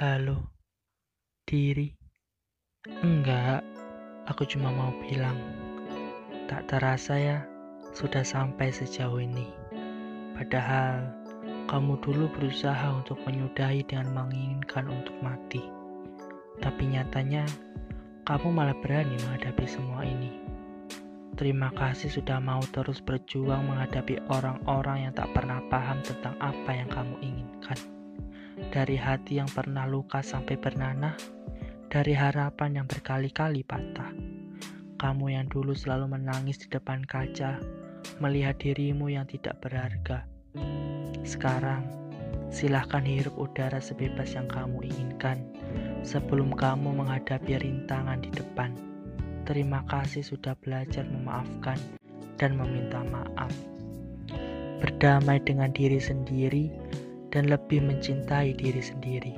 Halo, diri. Enggak, aku cuma mau bilang. Tak terasa ya, sudah sampai sejauh ini. Padahal, kamu dulu berusaha untuk menyudahi dengan menginginkan untuk mati. Tapi nyatanya, kamu malah berani menghadapi semua ini. Terima kasih sudah mau terus berjuang menghadapi orang-orang yang tak pernah paham tentang apa yang kamu inginkan. Dari hati yang pernah luka sampai bernanah, dari harapan yang berkali-kali patah. Kamu yang dulu selalu menangis di depan kaca, melihat dirimu yang tidak berharga. Sekarang, silahkan hirup udara sebebas yang kamu inginkan sebelum kamu menghadapi rintangan di depan. Terima kasih sudah belajar memaafkan dan meminta maaf. Berdamai dengan diri sendiri dan lebih mencintai diri sendiri.